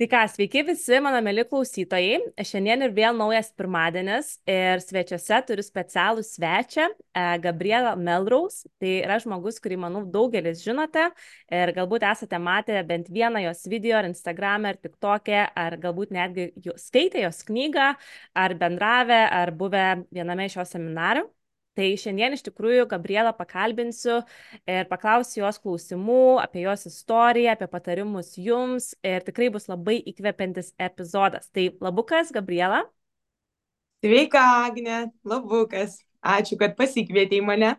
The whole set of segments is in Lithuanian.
Tai ką, sveiki visi mano mėly klausytojai. Šiandien ir vėl naujas pirmadienis ir svečiuose turiu specialų svečią, e, Gabrielą Melrose. Tai yra žmogus, kurį, manau, daugelis žinote ir galbūt esate matę bent vieną jos video ar Instagram, ar TikTok'e, ar galbūt netgi skaitę jos knygą, ar bendravę, ar buvę viename iš jos seminarių. Tai šiandien iš tikrųjų Gabrielą pakalbinsiu ir paklausiu jos klausimų apie jos istoriją, apie patarimus jums ir tikrai bus labai įkvepiantis epizodas. Tai labukas, Gabriela. Sveika, Agne, labukas. Ačiū, kad pasikvietei mane.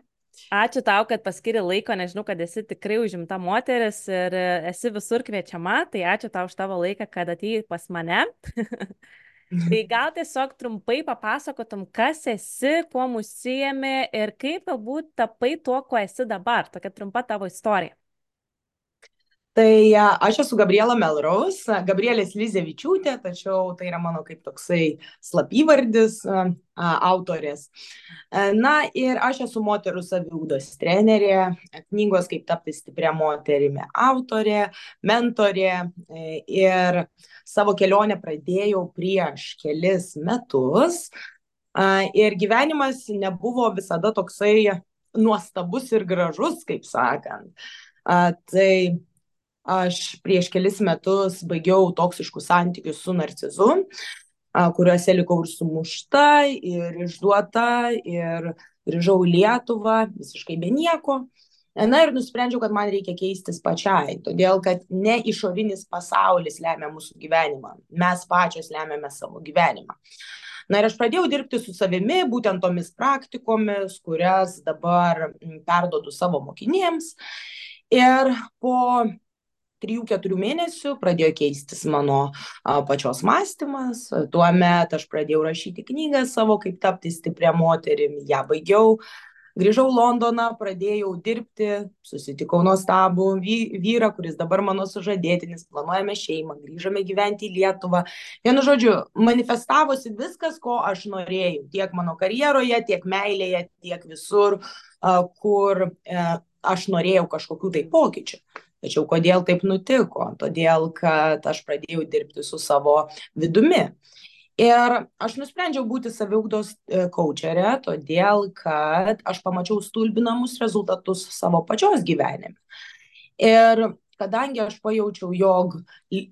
Ačiū tau, kad paskiri laiko, nežinau, kad esi tikrai užimta moteris ir esi visur kviečiama, tai ačiū tau už tavo laiką, kad atėjai pas mane. Tai gal tiesiog trumpai papasakotum, kas esi, kuo musijami ir kaip galbūt tapai tuo, kuo esi dabar. Tokia trumpa tavo istorija. Tai aš esu Gabriela Melrose, Gabrielės Lizevičiūtė, tačiau tai yra mano kaip toksai slapyvardis autorės. Na ir aš esu moterų saviugdos trenerė, knygos kaip tapti stiprią moterimi autorė, mentorė ir savo kelionę pradėjau prieš kelis metus. Ir gyvenimas nebuvo visada toksai nuostabus ir gražus, kaip sakant. Tai aš prieš kelis metus baigiau toksiškus santykius su narcizu, kuriuose likau ir sumušta, ir išduota, ir grįžau į Lietuvą visiškai be nieko. Na ir nusprendžiau, kad man reikia keistis pačiai, todėl kad ne išorinis pasaulis lemia mūsų gyvenimą, mes pačios lemiame savo gyvenimą. Na ir aš pradėjau dirbti su savimi, būtent tomis praktikomis, kurias dabar perdodu savo mokinėms. Ir po trijų keturių mėnesių pradėjo keistis mano a, pačios mąstymas. Tuomet aš pradėjau rašyti knygą savo, kaip tapti stiprią moterimi, ją baigiau. Grįžau Londoną, pradėjau dirbti, susitikau nuostabų vyrą, kuris dabar mano sužadėtinis, planuojame šeimą, grįžome gyventi į Lietuvą. Vienu žodžiu, manifestavosi viskas, ko aš norėjau, tiek mano karjeroje, tiek meilėje, tiek visur, kur e, aš norėjau kažkokių tai pokyčių. Tačiau kodėl taip nutiko? Todėl, kad aš pradėjau dirbti su savo vidumi. Ir aš nusprendžiau būti saviugdos e, todėl, kad aš pamačiau stulbinamus rezultatus savo pačios gyvenime. Ir kadangi aš pajaučiau, jog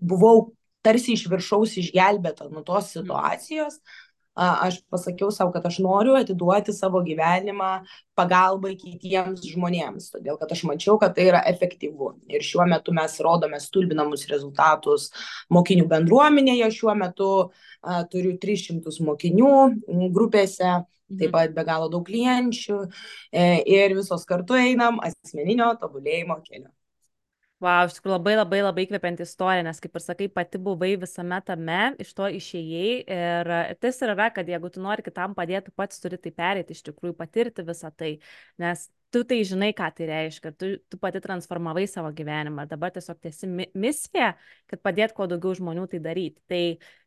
buvau tarsi iš viršaus išgelbėta nuo tos situacijos, mm aš pasakiau sau, kad aš noriu atiduoti savo gyvenimą pagalbai kitiems žmonėms, todėl kad aš mačiau, kad tai yra efektyvu. Ir šiuo metu mes rodome stulbinamus rezultatus mokinių bendruomenėje, šiuo metu a, turiu 300 mokinių grupėse, taip mhm. pat be galo daug klienčių e, ir visos kartu einam asmeninio tobulėjimo keliu. Wow, iš tikrųjų labai labai labai kvepianti istorija, nes kaip ir sakai, pati buvai visame tame, iš to išėjai ir tas ir yra, kad jeigu tu nori kitam padėti, pats turi tai perėti, iš tikrųjų patirti visą tai, nes tu tai žinai, ką tai reiškia, tu, tu pati transformavai savo gyvenimą, dabar tiesiog tiesi misija, kad padėt kuo daugiau žmonių tai daryti. Tai,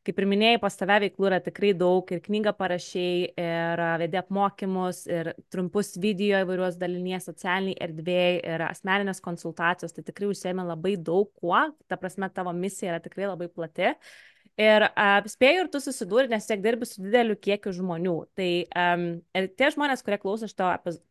kaip ir minėjai, pas tave veiklų yra tikrai daug ir knygą parašiai, ir vedė apmokymus, ir trumpus video įvairiuos dalinies socialiniai erdvėjai, ir asmeninės konsultacijos, tai tikrai užsėmė labai daug kuo, ta prasme tavo misija yra tikrai labai plati. Ir uh, spėju ir tu susidūrė, nes tiek dirbi su dideliu kiekiu žmonių. Tai um, tie žmonės, kurie klauso šito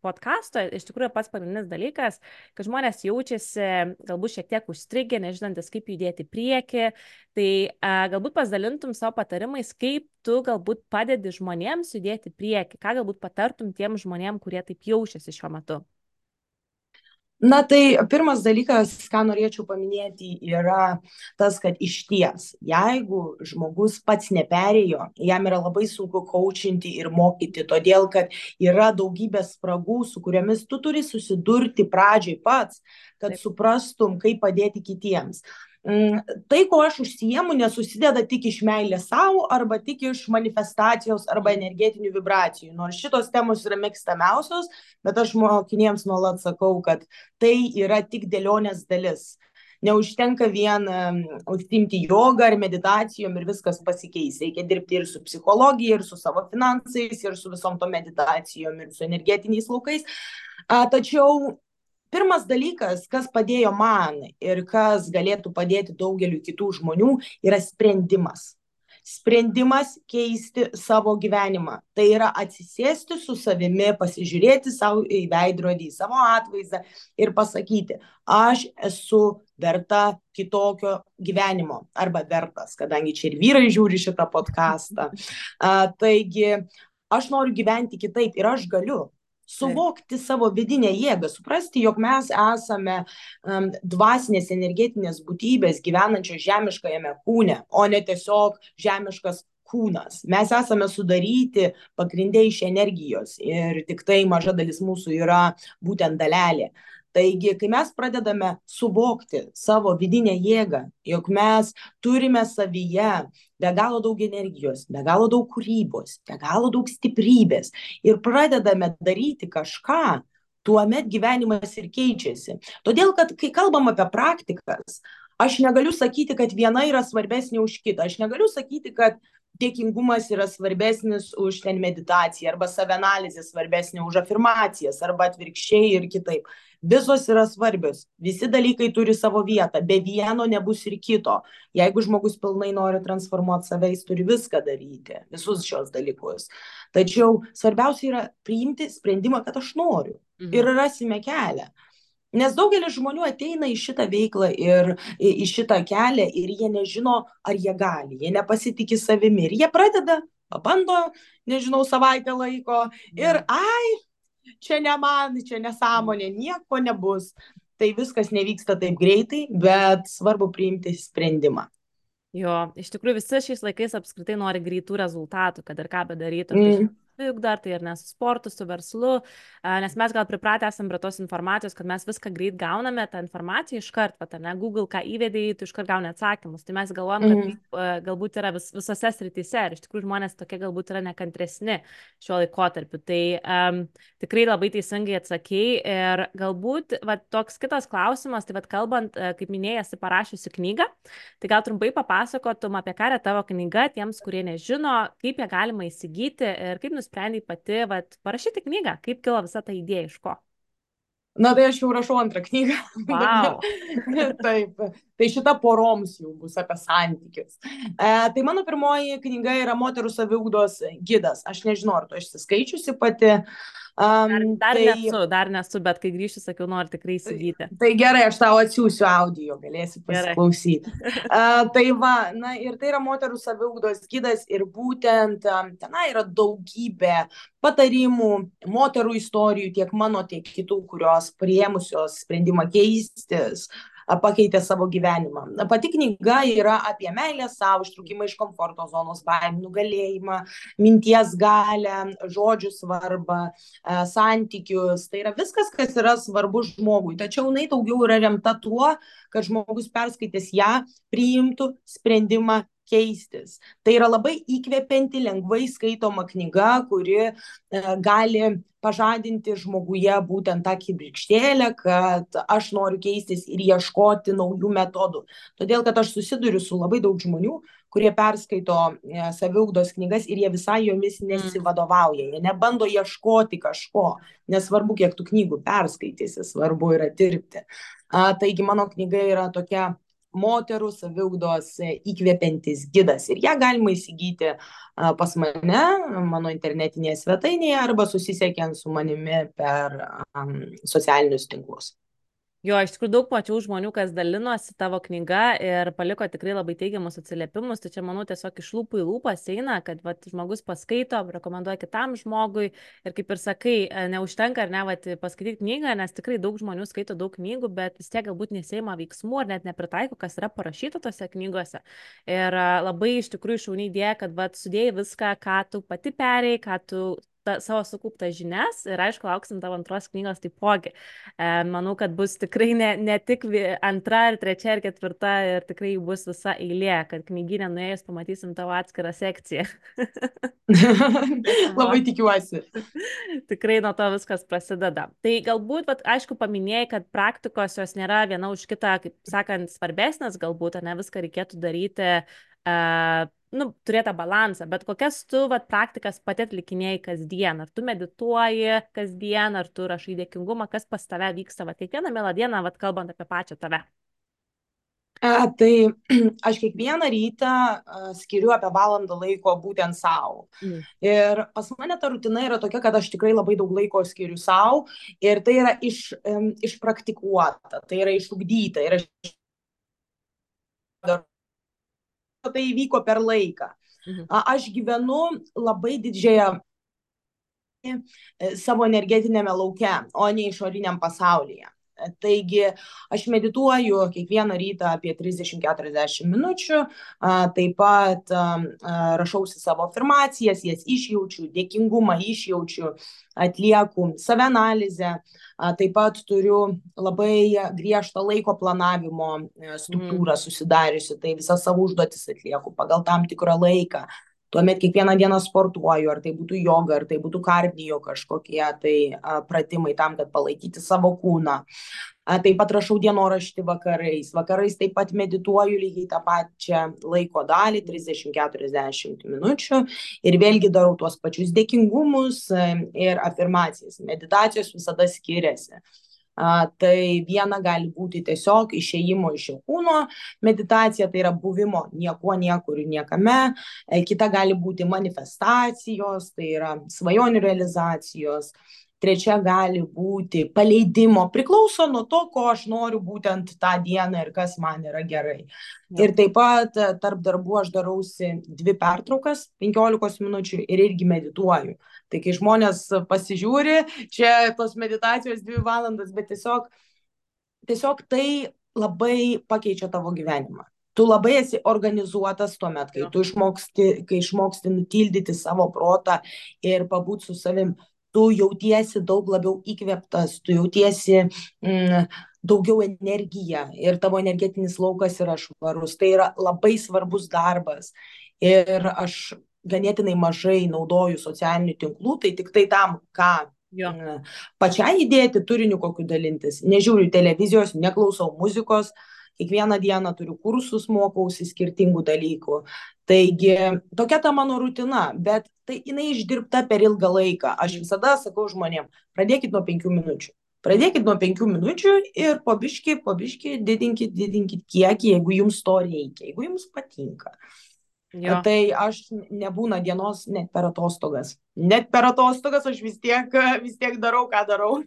podkasto, iš tikrųjų pats pagrindinis dalykas, kad žmonės jaučiasi galbūt šiek tiek užstrigę, nežinantis, kaip judėti prieki. Tai uh, galbūt pasidalintum savo patarimais, kaip tu galbūt padedi žmonėms judėti prieki, ką galbūt patartum tiem žmonėm, kurie taip jaučiasi šiuo metu na tai pirmas dalykas ką norėčiau paminėti yra tas kad išties jeigu žmogus pats neperėjo jam yra labai sunku kaučinti ir mokyti todėl kad yra daugybė spragų su kuriomis tu turi susidurti pradžioj pats kad suprastum kaip padėti kitiems tai, kuo aš užsiemu, nesusideda tik iš meilės savo arba tik iš manifestacijos arba energetinių vibracijų. Nors šitos temos yra mėgstamiausios, bet aš mokinėms nuolat sakau, kad tai yra tik dėlionės dalis. Neužtenka vien užsimti jogą ar meditacijom ir viskas pasikeis. Reikia dirbti ir su psichologija, ir su savo finansais, ir su visom to meditacijom, ir su energetiniais laukais. Tačiau pirmas dalykas, kas padėjo man ir kas galėtų padėti daugeliu kitų žmonių, yra sprendimas sprendimas keisti savo gyvenimą. Tai yra atsisėsti su savimi, pasižiūrėti savo į veidrodį, į savo atvaizdą ir pasakyti, aš esu verta kitokio gyvenimo arba vertas, kadangi čia ir vyrai žiūri šitą podcastą. Taigi, aš noriu gyventi kitaip ir aš galiu suvokti savo vidinę jėgą, suprasti, jog mes esame um, dvasinės energetinės būtybės gyvenančios žemiškajame kūne, o ne tiesiog žemiškas kūnas. Mes esame sudaryti pagrindė iš energijos ir tik tai maža dalis mūsų yra būtent dalelė. Taigi, kai mes pradedame suvokti savo vidinę jėgą, jog mes turime savyje be galo daug energijos, be galo daug kūrybos, be galo daug stiprybės ir pradedame daryti kažką, tuomet gyvenimas ir keičiasi. Todėl, kad kai kalbam apie praktikas, aš negaliu sakyti, kad viena yra svarbesnė už kitą. Aš negaliu sakyti, kad dėkingumas yra svarbesnis už ten meditaciją arba savianalizė svarbesnė už afirmacijas arba atvirkščiai ir kitaip. Visos yra svarbios, visi dalykai turi savo vietą, be vieno nebus ir kito. Jeigu žmogus pilnai nori transformuoti save, jis turi viską daryti, visus šios dalykus. Tačiau svarbiausia yra priimti sprendimą, kad aš noriu mhm. ir rasime kelią. Nes daugelis žmonių ateina į šitą veiklą ir į šitą kelią ir jie nežino, ar jie gali, jie nepasitikė savimi ir jie pradeda, pabando, nežinau, savaitę laiko ir mhm. ai, čia ne man, čia nesąmonė, nieko nebus. Tai viskas nevyksta taip greitai, bet svarbu priimti sprendimą. Jo, iš tikrųjų visi šiais laikais apskritai nori greitų rezultatų, kad ir ką bedarytų. Tai mm juk dar tai ir ne su sportu, su verslu, nes mes gal pripratę esame prie tos informacijos, kad mes viską greit gauname, tą informaciją iš karto, va, ne, Google ką įvedėjai, tu iš karto gauni atsakymus. Tai mes galvojam, kad mm. taip, galbūt yra vis, visose srityse ir iš tikrųjų žmonės tokie galbūt yra nekantresni šiuo laikotarpiu. Tai um, tikrai labai teisingai atsakėjai ir galbūt va, toks kitas klausimas, tai va, kalbant, kaip minėjai, esi parašiusi knygą, tai gal trumpai papasakotum apie ką yra tavo knyga tiems, kurie nežino, kaip ją galima įsigyti ir kaip nusipirkti nusprendei pati vat, parašyti knygą? Kaip kilo visa ta idėja iš ko? Na, tai aš jau rašau antrą knygą. Wow. Taip, tai šita poroms jau bus apie santykius. E, tai mano pirmoji knyga yra moterų saviugdos gidas. Aš nežinau, ar tu esi skaičiusi pati. Um, dar, dar tai, nesu, dar nesu, bet kai grįšiu, sakiau, noriu tikrai įsigyti. Tai, gerai, aš tau atsiųsiu audio, galėsi pasiklausyti. uh, tai va, na ir tai yra moterų saviugdos gydas ir būtent um, tenai yra daugybė patarimų, moterų istorijų, tiek mano, tiek kitų, kurios priemusios sprendimą keistis, pakeitė savo gyvenimą. Pati knyga yra apie meilę savo, ištrūkimą iš komforto zonos, baimę, nugalėjimą, minties galę, žodžių svarbą, santykius. Tai yra viskas, kas yra svarbu žmogui. Tačiau jinai daugiau yra remta tuo, kad žmogus perskaitęs ją priimtų sprendimą keistis. Tai yra labai įkvepianti, lengvai skaitoma knyga, kuri e, gali pažadinti žmoguje būtent tą kibirkštėlę, kad aš noriu keistis ir ieškoti naujų metodų. Todėl, kad aš susiduriu su labai daug žmonių, kurie perskaito e, saviugdos knygas ir jie visai jomis mm. nesivadovauja, jie nebando ieškoti kažko, nesvarbu, kiek tų knygų perskaitysi, svarbu yra dirbti. A, taigi mano knyga yra tokia moterų saviugdos įkvepiantis gidas. Ir ją galima įsigyti pas mane, mano internetinėje svetainėje arba susisiekiant su manimi per socialinius tinklus. Jo, iš tikrųjų daug mačiau žmonių, kas dalinosi tavo knyga ir paliko tikrai labai teigiamus atsiliepimus. Tai čia, manau, tiesiog iš lūpų į lūpas eina, kad vat, žmogus paskaito, rekomenduoja kitam žmogui. Ir kaip ir sakai, e, neužtenka ar ne vat, paskaityti knygą, nes tikrai daug žmonių skaito daug knygų, bet vis tiek galbūt nesėima veiksmų ar net nepritaiko, kas yra parašyta tose knygose. Ir e, labai iš tikrųjų šauniai idėja, kad vat, sudėjai viską, ką tu pati perėjai, ką tu ta, savo sukauptas žinias ir aišku, lauksim tavo antros knygos taipogi. E, manau, kad bus tikrai ne, ne tik antra, ir trečia, ir ketvirta, ir tikrai bus visa eilė, kad knyginė nuėjus pamatysim tavo atskirą sekciją. Labai tikiuosi. tikrai nuo to viskas prasideda. Tai galbūt, vat, aišku, paminėjai, kad praktikos jos nėra viena už kitą, kaip sakant, svarbesnės, galbūt, ne viską reikėtų daryti. Uh, nu, turėti tą balansą, bet kokias tu vat, praktikas pati atlikinėjai kasdien, ar tu medituoji kasdien, ar tu rašai dėkingumą, kas pas tave vyksta, vat, kiekvieną mielą dieną, vat, kalbant apie pačią tave. A, tai aš kiekvieną rytą a, skiriu apie valandą laiko būtent savo. Mm. Ir pas mane ta rutina yra tokia, kad aš tikrai labai daug laiko skiriu savo ir tai yra iš, um, išpraktikuota, tai yra išugdyta. Ir aš... Tai įvyko per laiką. Mhm. A, aš gyvenu labai didžiąją e, savo energetinėme lauke, o ne išoriniam pasaulyje. Taigi aš medituoju kiekvieną rytą apie 30-40 minučių, taip pat rašausi savo afirmacijas, jas išjaučiu, dėkingumą išjaučiu, atlieku savianalizę, taip pat turiu labai griežtą laiko planavimo e, struktūrą mm. susidariusi, tai visas savo užduotis atlieku pagal tam tikrą laiką tuomet kiekvieną dieną sportuoju, ar tai būtų joga, ar tai būtų kardijo kažkokie tai pratimai tam, kad palaikyti savo kūną. Taip pat rašau dienoraštį vakarais. Vakarais taip pat medituoju lygiai tą pačią laiko dalį, 30-40 minučių. Ir vėlgi darau tuos pačius dėkingumus ir afirmacijas. Meditacijos visada skiriasi. A, tai viena gali būti tiesiog išėjimo iš kūno meditacija, tai yra buvimo niekuo, niekur ir niekame. E, kita gali būti manifestacijos, tai yra svajonių realizacijos. Trečia gali būti paleidimo, priklauso nuo to, ko aš noriu būtent tą dieną ir kas man yra gerai. Ja. Ir taip pat e, tarp darbų aš darausi dvi pertraukas, 15 minučių ir irgi medituoju. Tai kai žmonės pasižiūri, čia tos meditacijos dvi valandas, bet tiesiog, tiesiog tai labai pakeičia tavo gyvenimą. Tu labai esi organizuotas tuo metu, kai tu išmoksti, kai išmoksti nutildyti savo protą ir pabūt su savim. Tu jautiesi daug labiau įkvėptas, tu jautiesi mm, daugiau energiją ir tavo energetinis laukas yra švarus. Tai yra labai svarbus darbas. Ir aš ganėtinai mažai naudoju socialinių tinklų, tai tik tai tam, ką jo. pačiai įdėti, turiniu kokiu dalintis. Nežiūriu televizijos, neklausau muzikos, kiekvieną dieną turiu kursus, mokausi skirtingų dalykų. Taigi tokia ta mano rutina, bet tai jinai išdirbta per ilgą laiką. Aš visada sakau žmonėm, pradėkit nuo penkių minučių. Pradėkit nuo penkių minučių ir pabiški, pabiški, didinkit, didinkit kiekį, jeigu jums to reikia, jeigu jums patinka. Jo. Tai aš nebūna dienos net per atostogas. Net per atostogas aš vis tiek, vis tiek darau, ką darau.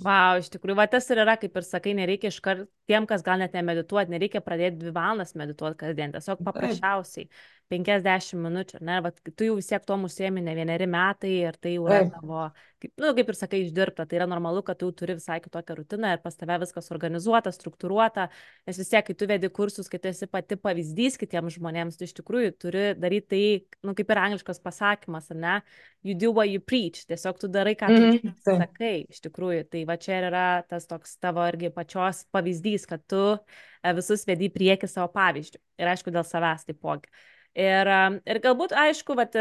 Wow, iš tikrųjų, va tas ir yra, kaip ir sakai, nereikia iškart tiem, kas gal net nemedituoti, nereikia pradėti dvi valandas medituoti kasdien, tiesiog paprasčiausiai 50 minučių, ne, va, tu jau vis tiek to musėmi ne vieneri metai ir tai jau yra tavo, kaip, nu, kaip ir sakai, išdirbta, tai yra normalu, kad tu turi visai kitokią rutiną ir pas tave viskas organizuota, struktūruota, nes vis tiek, kai tu vedi kursus, kai tu esi pati pavyzdys kitiems žmonėms, tu iš tikrųjų turi daryti tai, nu, kaip ir angliškas pasakymas, ne, you do what you preach, tiesiog tu darai, ką tu mm, sakai, iš tikrųjų, tai va čia yra tas toks tavo irgi pačios pavyzdys, kad tu e, visus vedi į priekį savo pavyzdžių ir aišku, dėl savęs taipogi. Ir, ir galbūt, aišku, vat,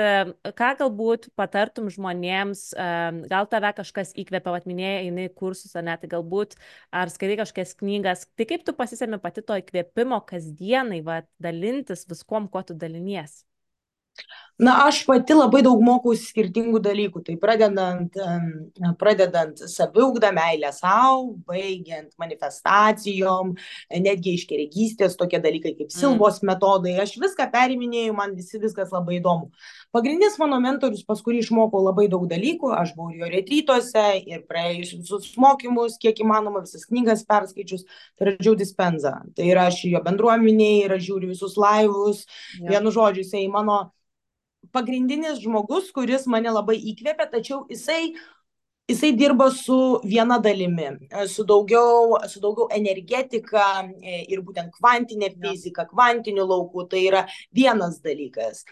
ką galbūt patartum žmonėms, gal tave kažkas įkvėpia, vat minėjai, eini kursus, ar net, tai galbūt, ar skaitai kažkokias knygas, tai kaip tu pasisėmi pati to įkvėpimo kasdienai, vat, dalintis viskom, kuo tu dalinies? Na, aš pati labai daug mokausi skirtingų dalykų. Tai pradedant, pradedant saviugdą, meilę savo, baigiant manifestacijom, netgi iškeregystės, tokie dalykai kaip mm. silvos metodai. Aš viską periminėjau, man visi viskas labai įdomu. Pagrindinis mano mentorius, pas kurį išmokau labai daug dalykų, aš buvau jo retrytuose ir praėjus visus mokymus, kiek įmanoma, visas knygas perskaičius, tai yra Džiau Dispenza. Tai yra aš jo bendruomeniai, ir aš žiūriu visus laivus, vienu žodžiu, jisai mano pagrindinis žmogus, kuris mane labai įkvėpė, tačiau jisai jisai dirba su viena dalimi, e, su daugiau, su daugiau energetika e, ir būtent kvantinė fizika, kvantiniu lauku, tai yra vienas dalykas.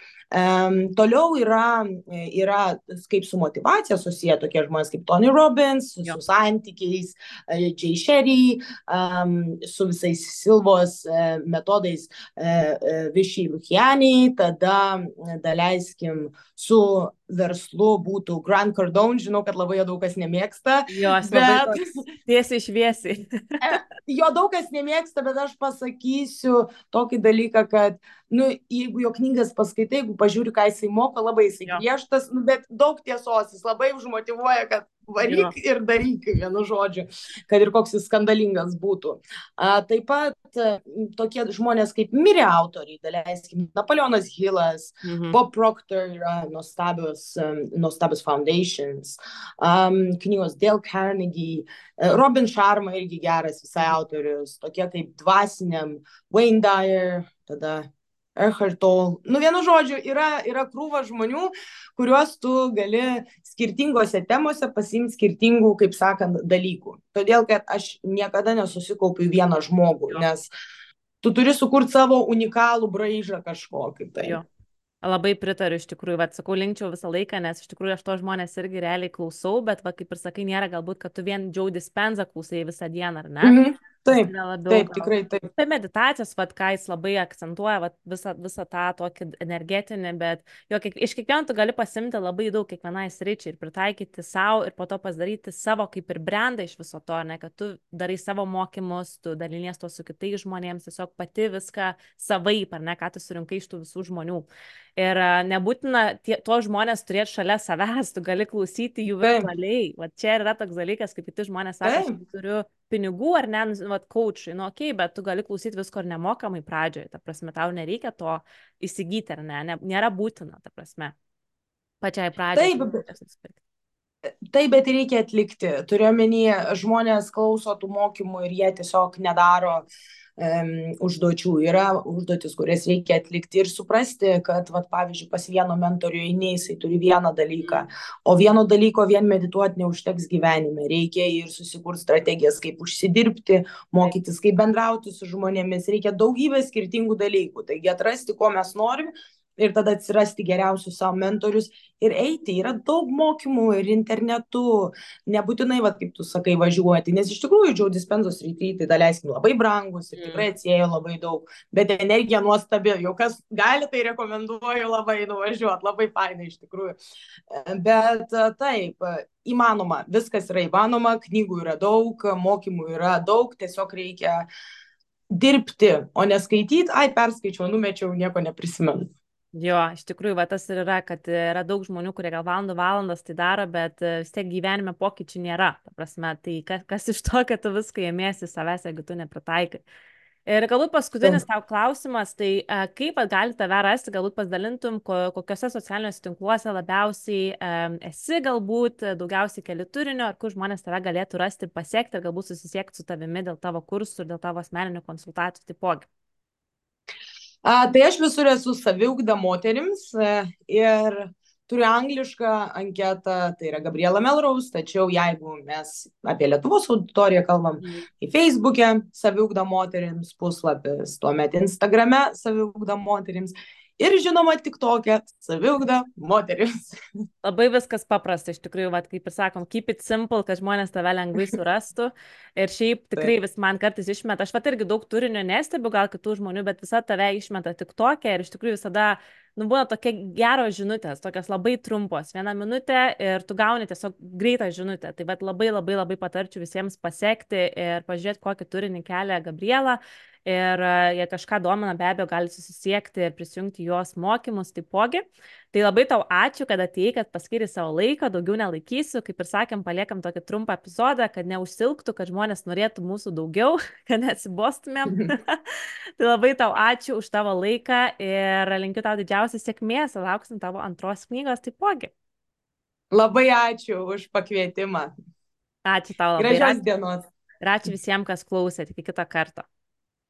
Toliau yra, e, yra kaip su motivacija susiję tokie žmonės kaip Tony Robbins, su, su santykiais, Jay Sherry, su visais Silvos metodais Višiai Lukianiai, tada daleiskim su verslu būtų Grant Cardone, žinau, kad labai jo daug kas nemėgsta. Jo, aš bet... tiesiai šviesiai. E, jo daug kas nemėgsta, bet aš pasakysiu tokį dalyką, kad, nu, jeigu jo knygas paskaitai, jeigu pažiūri, ką jisai moka, labai jisai griežtas, nu, bet daug tiesos, jis labai užmotivuoja, kad varyk jo. ir daryk, vienu žodžiu, kad ir koks jis skandalingas būtų. A, taip pat a, tokie žmonės kaip mirė autoriai, daleiskim, Napoleonas Hillas, mhm. Bob Proctor yra nuostabios, um, nuostabios foundations, um, knygos Dale Carnegie, uh, Robin Sharma irgi geras visai autorius, tokie kaip dvasiniam, Wayne Dyer, tada Eckhart Tolle. Nu, vienu žodžiu, yra, yra krūva žmonių, kuriuos tu gali skirtingose temose pasimti skirtingų, kaip sakant, dalykų. Todėl, kad aš niekada nesusikaupiu vieną žmogų, jo. nes tu turi sukurti savo unikalų braižą kažkokį. Tai. Jo. Labai pritariu iš tikrųjų, bet sakau, linkčiau visą laiką, nes iš tikrųjų aš to žmonės irgi realiai klausau, bet, va, kaip ir sakai, nėra galbūt, kad tu vien Joe Dispenza klausai visą dieną, ar ne? -hmm. Taip, labiau, taip, tikrai taip. Tai meditacijos, vat, ką jis labai akcentuoja, vat, visą, visą tą tokį energetinį, bet jo, kiek, iš kiekvieno tu gali pasimti labai daug kiekvienai sričiai ir pritaikyti savo ir po to pasidaryti savo kaip ir brandą iš viso to, ne, kad tu darai savo mokymus, tu dalinies to su kitais žmonėms, tiesiog pati viską savaip, ar ne, ką tu surinkai iš tų visų žmonių. Ir nebūtina tie, tuos žmonės turėti šalia savęs, tu gali klausyti jų virtualiai. Va čia yra toks dalykas, kaip kiti žmonės sako, aš turiu pinigų ar ne, vat, coachai, nu, okei, okay, bet tu gali klausyti visko ir nemokamai pradžioje, ta prasme, tau nereikia to įsigyti, ar ne, ne nėra būtina, ta prasme, pačiai pradžiai. Taip, Taip, bet reikia atlikti. Turiuomenį, žmonės klauso tų mokymų ir jie tiesiog nedaro uh, užduočių, yra užduotis, kurias reikia atlikti ir suprasti, kad, vat, pavyzdžiui, pas vieno mentorių eini, jisai turi vieną dalyką, o vieno dalyko vien medituoti neužteks gyvenime. Reikia ir susikurti strategijas, kaip užsidirbti, mokytis, kaip bendrauti su žmonėmis, reikia daugybę skirtingų dalykų. Taigi atrasti, ko mes norim ir tada atsirasti geriausius savo mentorius ir eiti. Yra daug mokymų ir internetu, nebūtinai, va, kaip tu sakai, važiuoti, nes iš tikrųjų Džiau Dispensos rytį, tai daleiskim labai brangus ir tikrai mm. atsėjo labai daug, bet energija nuostabi, jau kas gali, tai rekomenduoju labai nuvažiuoti, labai fainai iš tikrųjų. Bet taip, įmanoma, viskas yra įmanoma, knygų yra daug, mokymų yra daug, tiesiog reikia dirbti, o neskaityti, ai, perskaičiau, numečiau, nieko neprisimenu. Jo, iš tikrųjų, va, tas ir yra, kad yra daug žmonių, kurie gal valandų valandas tai daro, bet e, vis tiek gyvenime pokyčių nėra. Ta prasme, tai kas, kas iš to, kad tu viską ėmėsi savęs, jeigu tu nepritaikai. Ir galbūt paskutinis tau klausimas, tai uh, kaip gali tave rasti, galbūt pasidalintum, ko, kokiuose socialiniuose tinkluose labiausiai esi, galbūt daugiausiai keli turinio, ar kur žmonės tave galėtų rasti ir pasiekti, ir galbūt susisiekti su tavimi dėl tavo kursų ir dėl tavo asmeninių konsultacijų taipogi. A, tai aš visur esu saviugda moterims e, ir turiu anglišką anketą, tai yra Gabriela Melrose, tačiau jeigu mes apie Lietuvos auditoriją kalbam, mm. tai Facebook'e saviugda moterims puslapis, tuomet Instagrame saviugda moterims ir žinoma tik tokia saviugda moterims. Labai viskas paprasta, iš tikrųjų, vat, kaip ir sakom, keep it simple, kad žmonės tave lengvai surastų. Ir šiaip tikrai vis man kartais išmeta, aš pat irgi daug turinio nestebiu, gal kitų žmonių, bet visa tave išmeta tik tokia ir iš tikrųjų visada nu, būna tokia geros žinutės, tokios labai trumpos, vieną minutę ir tu gauni tiesiog greitą žinutę. Tai bet labai labai labai patarčiau visiems pasiekti ir pažiūrėti, kokį turinį kelia Gabriela. Ir e, jei kažką domina, be abejo, gali susisiekti ir prisijungti jos mokymus taipogi. Tai labai tau ačiū, kad atėjai, kad paskiri savo laiką, daugiau nelaikysiu. Kaip ir sakėm, paliekam tokį trumpą epizodą, kad neužsilgtų, kad žmonės norėtų mūsų daugiau, kad neatsibostumėm. tai labai tau ačiū už tavo laiką ir linkiu tau didžiausios sėkmės, lauksim tavo antros knygos taipogi. Labai ačiū už pakvietimą. Ačiū tau labai. Gražios dienos. Ir ačiū visiems, kas klausėte. Iki kito karto.